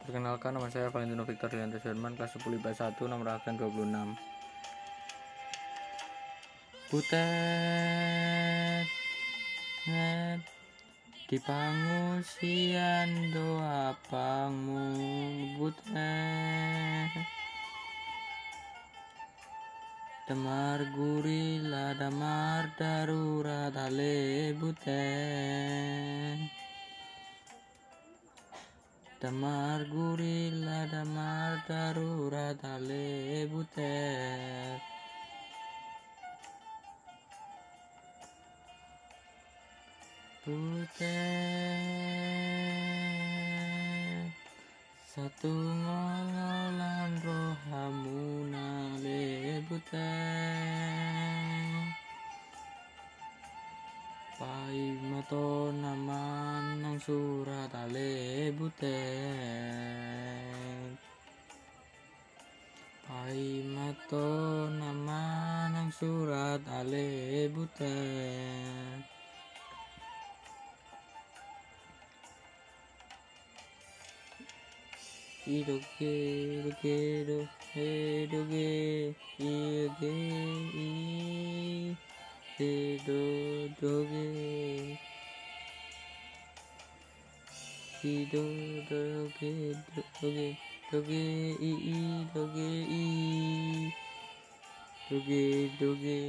Perkenalkan nama saya Valentino Victor Rianto Sherman kelas 10 IPA 1 nomor absen 26 Butet net di pangungsian doa pangmu butet. Damar gurila damar darurat ale butet Damar gurila damar darurat ale butet Butet Satu ngololan rohamuna le butet Pai mato naman ng surat ale butet Pai mato naman ng surat ale butet Idoge, doge, doge, doge, idoge, de do do ge si do do ge do ge do ge i i do ge i do ge